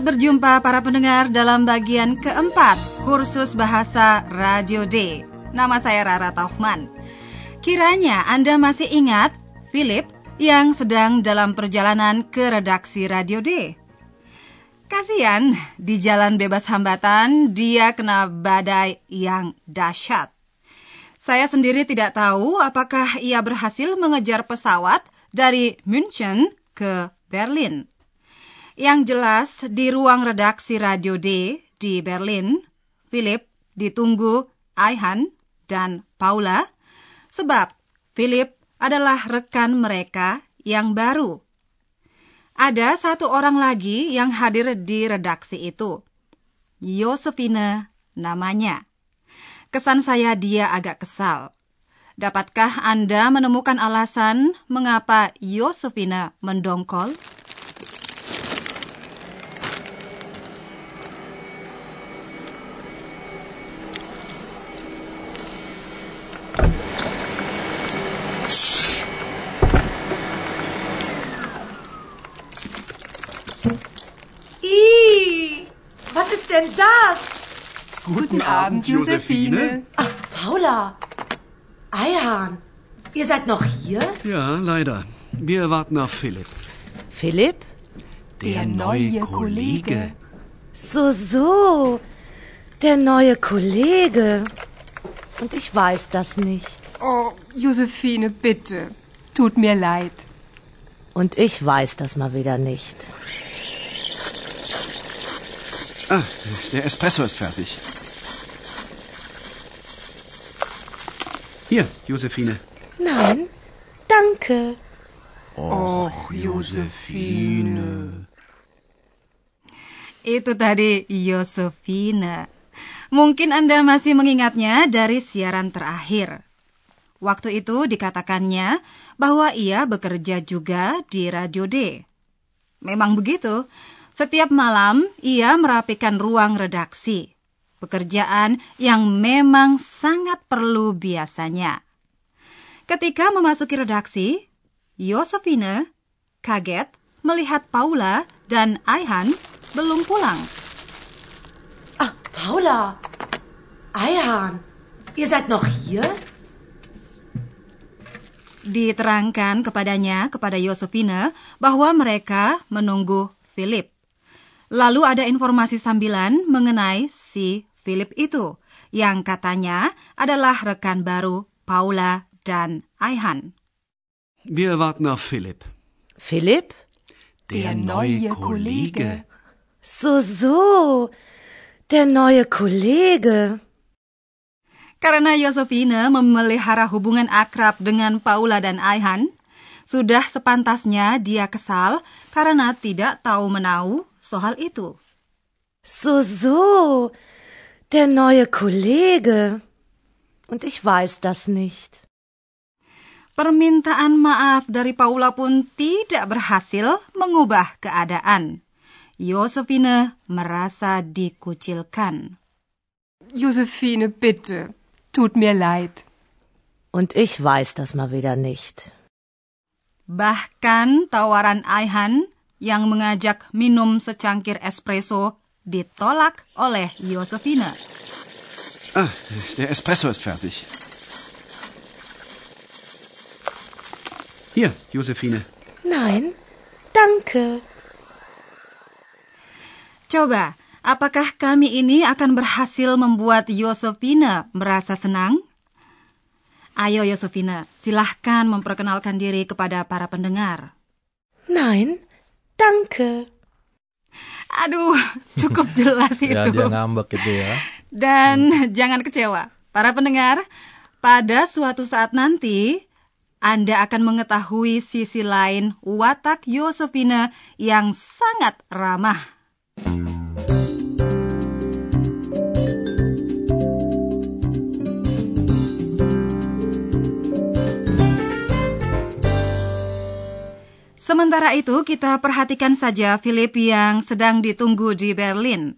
Selamat berjumpa para pendengar dalam bagian keempat kursus bahasa Radio D. Nama saya Rara Taufman. Kiranya Anda masih ingat Philip yang sedang dalam perjalanan ke redaksi Radio D. Kasihan, di jalan bebas hambatan dia kena badai yang dahsyat. Saya sendiri tidak tahu apakah ia berhasil mengejar pesawat dari München ke Berlin. Yang jelas, di ruang redaksi Radio D di Berlin, Philip ditunggu Aihan dan Paula, sebab Philip adalah rekan mereka yang baru. Ada satu orang lagi yang hadir di redaksi itu. Yosefine namanya. Kesan saya dia agak kesal. Dapatkah Anda menemukan alasan mengapa Yosefine mendongkol? Ih, was ist denn das? Guten, Abend, Josephine. Ach, Paula. Eihahn, ihr seid noch hier? Ja, leider. Wir warten auf Philipp. Philipp? Der, neue Kollege. So, so. Der neue Kollege. Und ich weiß das nicht. Oh, Josephine, bitte. Tut mir leid. Und ich weiß das mal wieder nicht. Ah, der Espresso ist fertig. Hier, Josephine. Nein, danke. Och, Josephine. Itu tadi Yosefina. Mungkin Anda masih mengingatnya dari siaran terakhir. Waktu itu dikatakannya bahwa ia bekerja juga di Radio D. Memang begitu. Setiap malam ia merapikan ruang redaksi. Pekerjaan yang memang sangat perlu biasanya. Ketika memasuki redaksi, Yosefine kaget melihat Paula dan Aihan belum pulang. Ah, Paula. Eihahn, ihr seid noch hier? Diterangkan kepadanya, kepada Yosefine, bahwa mereka menunggu Philip. Lalu ada informasi sambilan mengenai si Philip itu, yang katanya adalah rekan baru Paula dan Aihan. Wir warten auf Philipp. Philipp? Der, neue Kollege. So, so. Der neue Kollege. Karena Yosefine memelihara hubungan akrab dengan Paula dan Aihan, sudah sepantasnya dia kesal karena tidak tahu menahu soal itu. So, so. Der neue Kollege. Und ich weiß das nicht. Permintaan maaf dari Paula pun tidak berhasil mengubah keadaan. Yosefine merasa dikucilkan. Josephine, bitte. Tut mir leid. Und ich weiß das mal wieder nicht. Bahkan tawaran Aihan yang mengajak minum secangkir espresso ditolak oleh Yosefine. Ah, der Espresso ist fertig. Hier, Josephine. Nein, danke. Coba, apakah kami ini akan berhasil membuat Yosefine merasa senang? Ayo Yosefine, silahkan memperkenalkan diri kepada para pendengar. Nein, danke. Aduh, cukup jelas itu. Ya, dia ngambek gitu ya. Dan jangan kecewa. Para pendengar, pada suatu saat nanti Anda akan mengetahui sisi lain watak Yosefine yang sangat ramah. Sementara itu, kita perhatikan saja Philip yang sedang ditunggu di Berlin.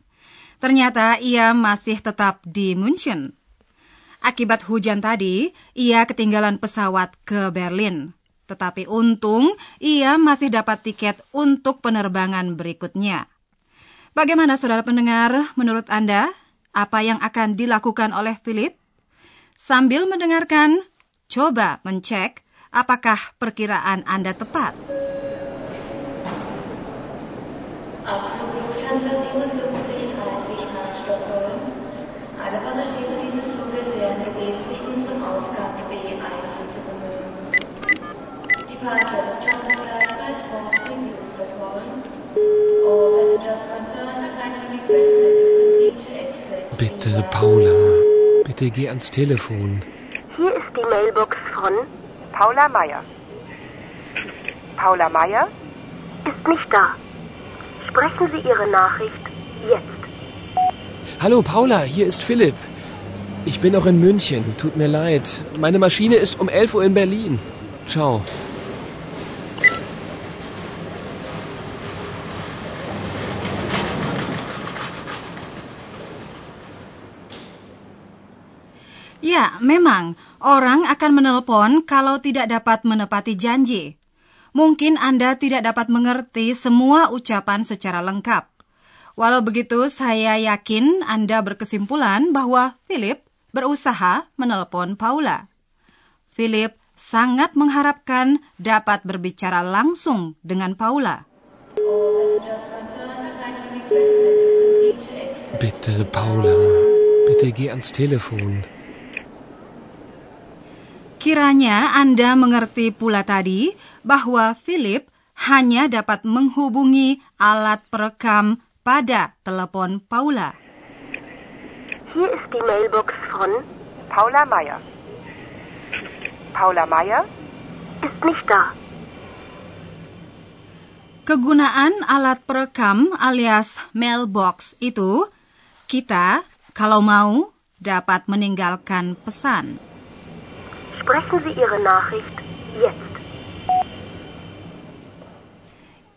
Ternyata ia masih tetap di München. Akibat hujan tadi, ia ketinggalan pesawat ke Berlin. Tetapi untung, ia masih dapat tiket untuk penerbangan berikutnya. Bagaimana saudara pendengar, menurut Anda, apa yang akan dilakukan oleh Philip? Sambil mendengarkan, coba mencek apakah perkiraan Anda tepat. Abflug Lufthansa 5430 nach Stockholm. Alle Passagiere dieses Fluges werden gebeten, sich nun zum Aufgang B1 zu bemühen. Departure Lufthansa Flight by phone reviews have fallen. All passengers concerned are kindly requested to proceed to exit. Bitte, Paula. Bitte geh ans Telefon. Hier ist die Mailbox von Paula Meier. Paula Meier ist nicht da. Sprechen Sie Ihre Nachricht jetzt. Hallo, Paula, hier ist Philipp. Ich bin noch in München. Tut mir leid. Meine Maschine ist um 11 Uhr in Berlin. Ciao. Memang orang akan menelpon kalau tidak dapat menepati janji. Mungkin Anda tidak dapat mengerti semua ucapan secara lengkap. Walau begitu, saya yakin Anda berkesimpulan bahwa Philip berusaha menelpon Paula. Philip sangat mengharapkan dapat berbicara langsung dengan Paula. Bitte, Paula. Bitte geh ans Telefon. Kiranya Anda mengerti pula tadi bahwa Philip hanya dapat menghubungi alat perekam pada telepon Paula. Hier ist die Mailbox von Paula Meier. Paula Meier ist nicht da. Kegunaan alat perekam alias mailbox itu kita kalau mau dapat meninggalkan pesan. Sprechen Sie Ihre Nachricht jetzt.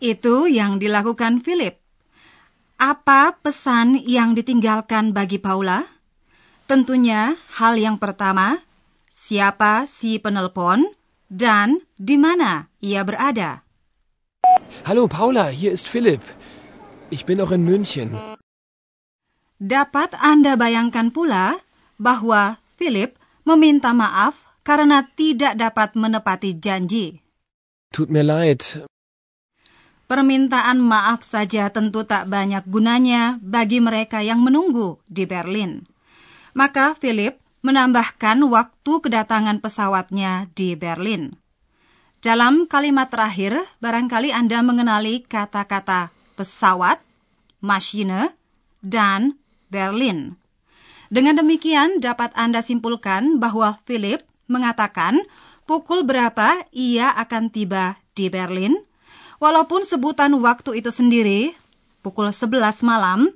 Itu yang dilakukan Philip. Apa pesan yang ditinggalkan bagi Paula? Tentunya hal yang pertama, siapa si penelpon dan di mana ia berada. Hallo, Paula, hier ist Philipp. Ich bin noch in München. Dapat Anda bayangkan pula bahwa Philip meminta maaf karena tidak dapat menepati janji. Tut mir leid. Permintaan maaf saja tentu tak banyak gunanya bagi mereka yang menunggu di Berlin. Maka Philip menambahkan waktu kedatangan pesawatnya di Berlin. Dalam kalimat terakhir, barangkali Anda mengenali kata-kata pesawat, Maschine, dan Berlin. Dengan demikian dapat Anda simpulkan bahwa Philip mengatakan pukul berapa ia akan tiba di Berlin, walaupun sebutan waktu itu sendiri, pukul 11 malam,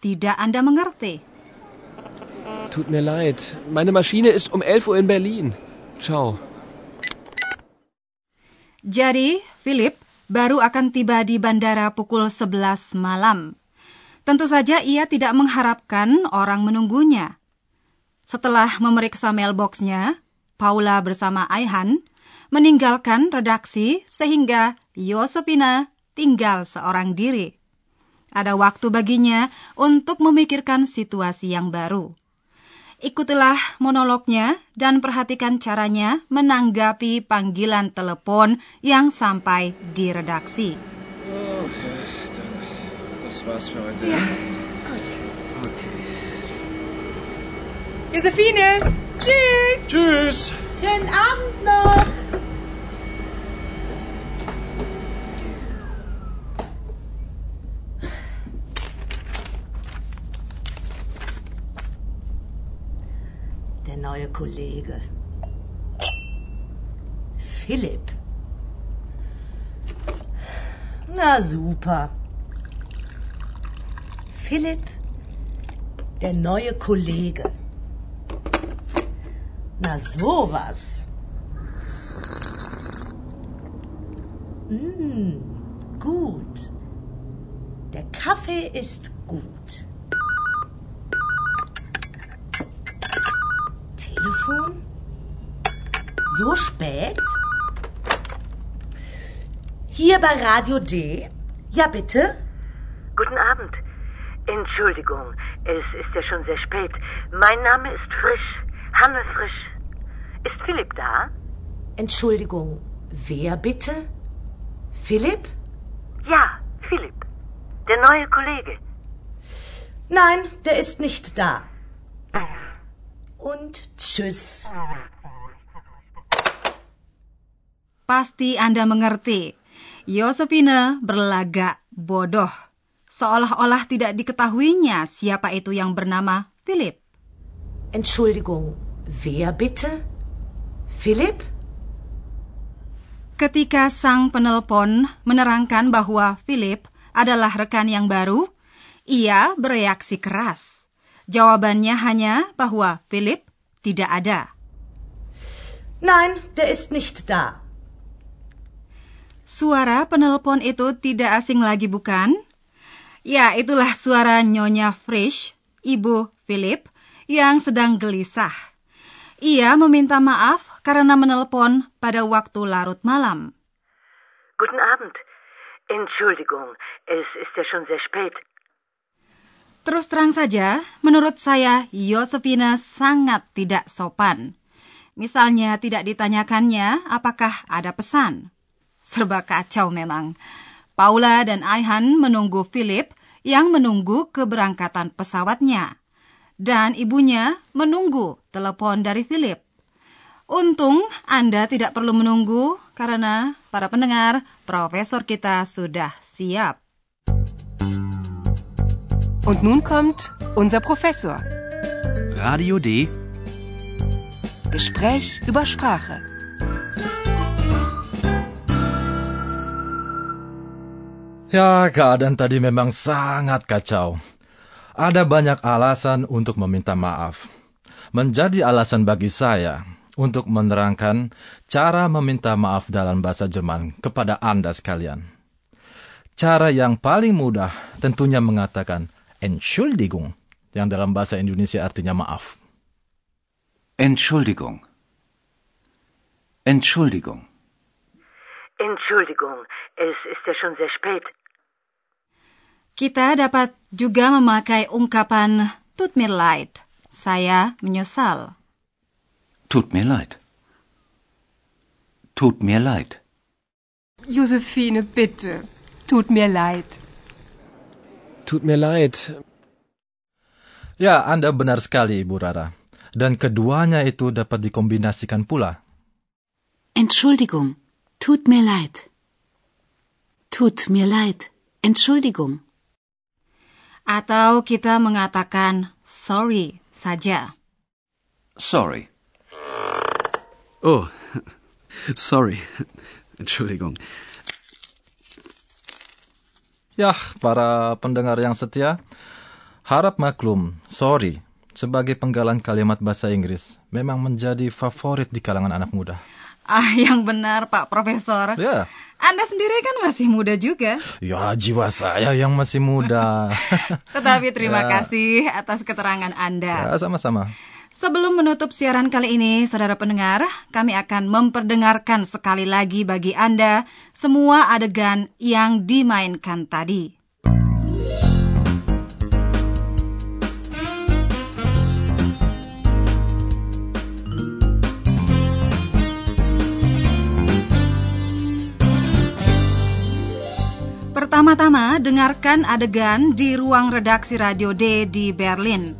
tidak Anda mengerti. Tut mir leid. Meine Maschine ist um 11 Uhr in Berlin. Ciao. Jadi, Philip baru akan tiba di bandara pukul 11 malam. Tentu saja ia tidak mengharapkan orang menunggunya. Setelah memeriksa mailboxnya, Paula bersama Aihan meninggalkan redaksi sehingga Yosefina tinggal seorang diri. Ada waktu baginya untuk memikirkan situasi yang baru. Ikutilah monolognya dan perhatikan caranya menanggapi panggilan telepon yang sampai di redaksi. Das war's für heute. Ja, gut. Okay. Josephine, tschüss. Tschüss. Schönen Abend noch. Der neue Kollege. Philipp. Na super. Philipp, der neue Kollege. Na sowas. Mm, gut. Der Kaffee ist gut. Telefon? So spät? Hier bei Radio D? Ja, bitte? Guten Abend. Entschuldigung, es ist ja schon sehr spät. Mein Name ist Frisch, Hanne Frisch. Ist Philipp da? Entschuldigung, wer bitte? Philipp? Ja, Philipp. Der neue Kollege. Nein, der ist nicht da. Und tschüss. Pasti Anda mengerti. Yosefina berlagak bodoh. Seolah-olah tidak diketahuinya siapa itu yang bernama Philip. Entschuldigung, wer bitte? Philipp? Ketika sang penelpon menerangkan bahwa Philip adalah rekan yang baru, ia bereaksi keras. Jawabannya hanya bahwa Philip tidak ada. Nein, der ist nicht da. Suara penelpon itu tidak asing lagi bukan? Ya, itulah suara Nyonya Frisch, ibu Philip, yang sedang gelisah. Ia meminta maaf karena menelpon pada waktu larut malam. Guten Abend. Entschuldigung, es ist ja schon sehr spät. Terus terang saja, menurut saya Yosefina sangat tidak sopan. Misalnya tidak ditanyakannya apakah ada pesan. Serba kacau memang. Paula dan Aihan menunggu Philip yang menunggu keberangkatan pesawatnya. Dan ibunya menunggu telepon dari Philip. Untung Anda tidak perlu menunggu karena para pendengar, profesor kita sudah siap. Und nun kommt unser Professor. Radio D. Gespräch über Sprache. Ya, keadaan tadi memang sangat kacau. Ada banyak alasan untuk meminta maaf. Menjadi alasan bagi saya untuk menerangkan cara meminta maaf dalam bahasa Jerman kepada Anda sekalian. Cara yang paling mudah tentunya mengatakan Entschuldigung, yang dalam bahasa Indonesia artinya maaf. Entschuldigung. Entschuldigung. Entschuldigung, es ist ja schon sehr spät. Kita dapat juga memakai ungkapan tut mir leid. Saya menyesal. Tut mir leid. Tut mir leid. Josephine, bitte. Tut mir leid. Tut mir leid. Ya, Anda benar sekali, Ibu Rara. Dan keduanya itu dapat dikombinasikan pula. Entschuldigung. Tut mir leid. Tut mir leid. Entschuldigung. Atau kita mengatakan sorry saja. Sorry. Oh, sorry. Entschuldigung. Ya, para pendengar yang setia, harap maklum, sorry, sebagai penggalan kalimat bahasa Inggris, memang menjadi favorit di kalangan anak muda. Ah, yang benar Pak Profesor. Ya. Anda sendiri kan masih muda juga. Ya, jiwa saya yang masih muda. Tetapi terima Ya. kasih atas keterangan Anda. ya, sama-sama. Sebelum menutup siaran kali ini, saudara pendengar, kami akan memperdengarkan sekali lagi bagi Anda semua adegan yang dimainkan tadi. Pertama-tama, dengarkan adegan di ruang redaksi Radio D di Berlin.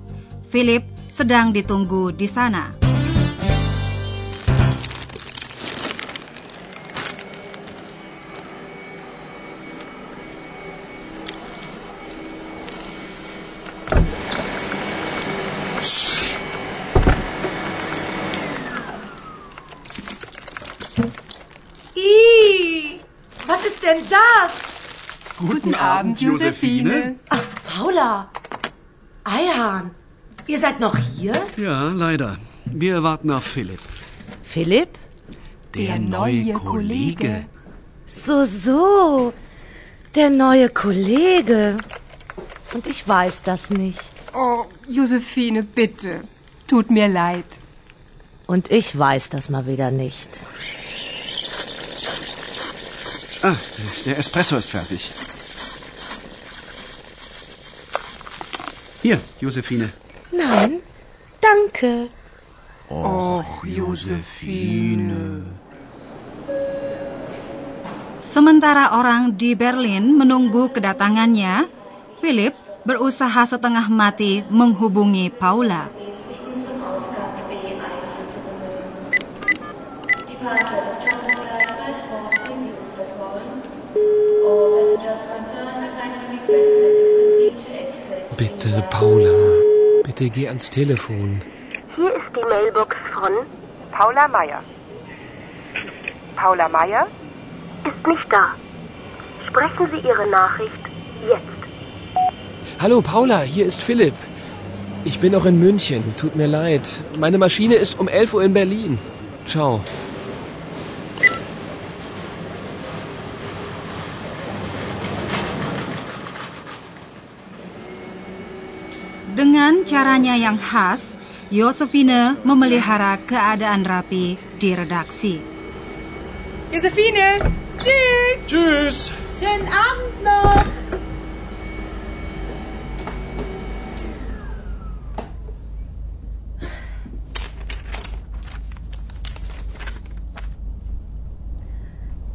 Philip sedang ditunggu di sana. Ih, was ist denn das? Guten Abend, Josephine. Ach, Paula. Eihahn, ihr seid noch hier? Ja, leider. Wir warten auf Philipp. Philipp? Der neue Kollege. So, so. Der neue Kollege. Und ich weiß das nicht. Oh, Josephine, bitte. Tut mir leid. Und ich weiß das mal wieder nicht. Ah, der Espresso ist fertig. Hier, Josephine. Nein, danke. Och, Josephine. Sementara orang di Berlin menunggu kedatangannya, Philip berusaha setengah mati menghubungi Paula. Bitte, Paula. Bitte geh ans Telefon. Hier ist die Mailbox von Paula Meier. Paula Meier ist nicht da. Sprechen Sie Ihre Nachricht jetzt. Hallo, Paula, hier ist Philipp. Ich bin noch in München. Tut mir leid. Meine Maschine ist um 11 Uhr in Berlin. Ciao. Caranya yang khas, Josephine memelihara keadaan rapi di redaksi. Josephine, tschüss. Tschüss. Schönen Abend noch.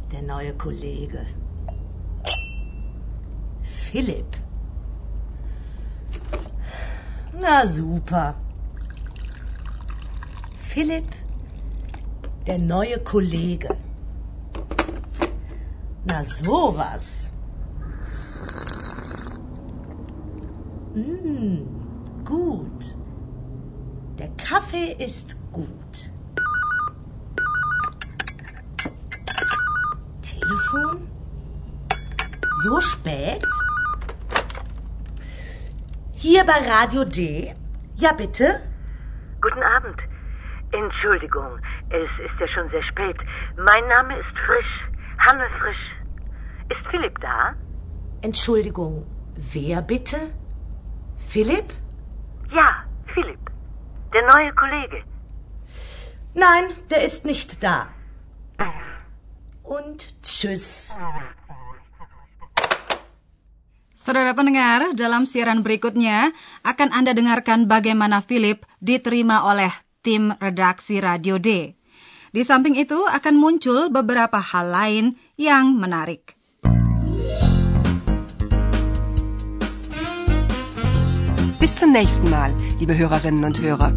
Der neue Kollege. Philipp. Na super. Philipp, der neue Kollege. Na sowas. Mm, gut. Der Kaffee ist gut. Telefon? So spät? Hier bei Radio D? Ja, bitte? Guten Abend. Entschuldigung, es ist ja schon sehr spät. Mein Name ist Frisch, Hanne Frisch. Ist Philipp da? Entschuldigung, wer bitte? Philipp? Ja, Philipp. Der neue Kollege. Nein, der ist nicht da. Und tschüss. Saudara pendengar, dalam siaran berikutnya akan Anda dengarkan bagaimana Philip diterima oleh tim redaksi Radio D. Di samping itu akan muncul beberapa hal lain yang menarik. Bis zum nächsten Mal, liebe Hörerinnen und Hörer.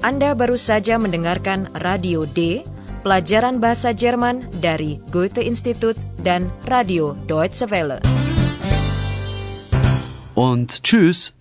Anda baru saja mendengarkan Radio D, pelajaran bahasa Jerman dari Goethe Institut dan Radio Deutsche Welle. Und tschüss.